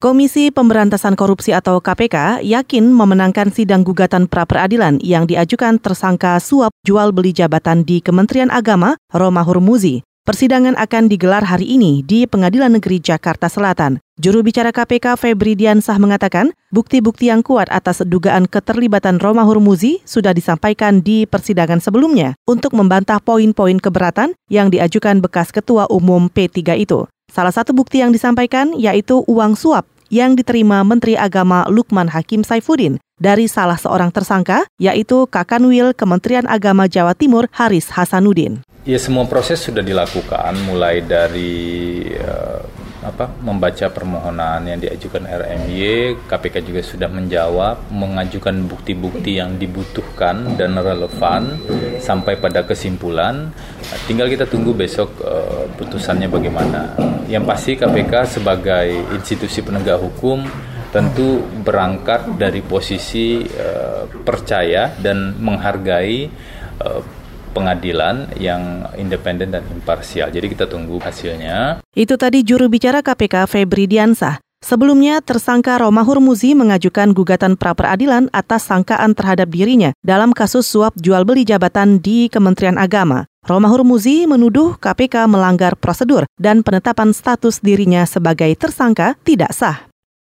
Komisi Pemberantasan Korupsi atau KPK yakin memenangkan sidang gugatan pra-peradilan yang diajukan tersangka suap jual beli jabatan di Kementerian Agama, Roma Hurmuzi. Persidangan akan digelar hari ini di Pengadilan Negeri Jakarta Selatan. Juru bicara KPK Febri Diansah mengatakan, bukti-bukti yang kuat atas dugaan keterlibatan Roma Hurmuzi sudah disampaikan di persidangan sebelumnya untuk membantah poin-poin keberatan yang diajukan bekas Ketua Umum P3 itu. Salah satu bukti yang disampaikan yaitu uang suap yang diterima Menteri Agama Lukman Hakim Saifuddin dari salah seorang tersangka, yaitu Kakanwil Kementerian Agama Jawa Timur Haris Hasanuddin. Ya semua proses sudah dilakukan mulai dari uh, apa membaca permohonan yang diajukan RMY, KPK juga sudah menjawab, mengajukan bukti-bukti yang dibutuhkan dan relevan sampai pada kesimpulan. Tinggal kita tunggu besok uh, putusannya bagaimana. Yang pasti KPK sebagai institusi penegak hukum tentu berangkat dari posisi uh, percaya dan menghargai uh, pengadilan yang independen dan imparsial. Jadi kita tunggu hasilnya. Itu tadi juru bicara KPK Febri Diansah. Sebelumnya, tersangka Roma Hurmuzi mengajukan gugatan pra-peradilan atas sangkaan terhadap dirinya dalam kasus suap jual beli jabatan di Kementerian Agama. Roma Hurmuzi menuduh KPK melanggar prosedur dan penetapan status dirinya sebagai tersangka tidak sah.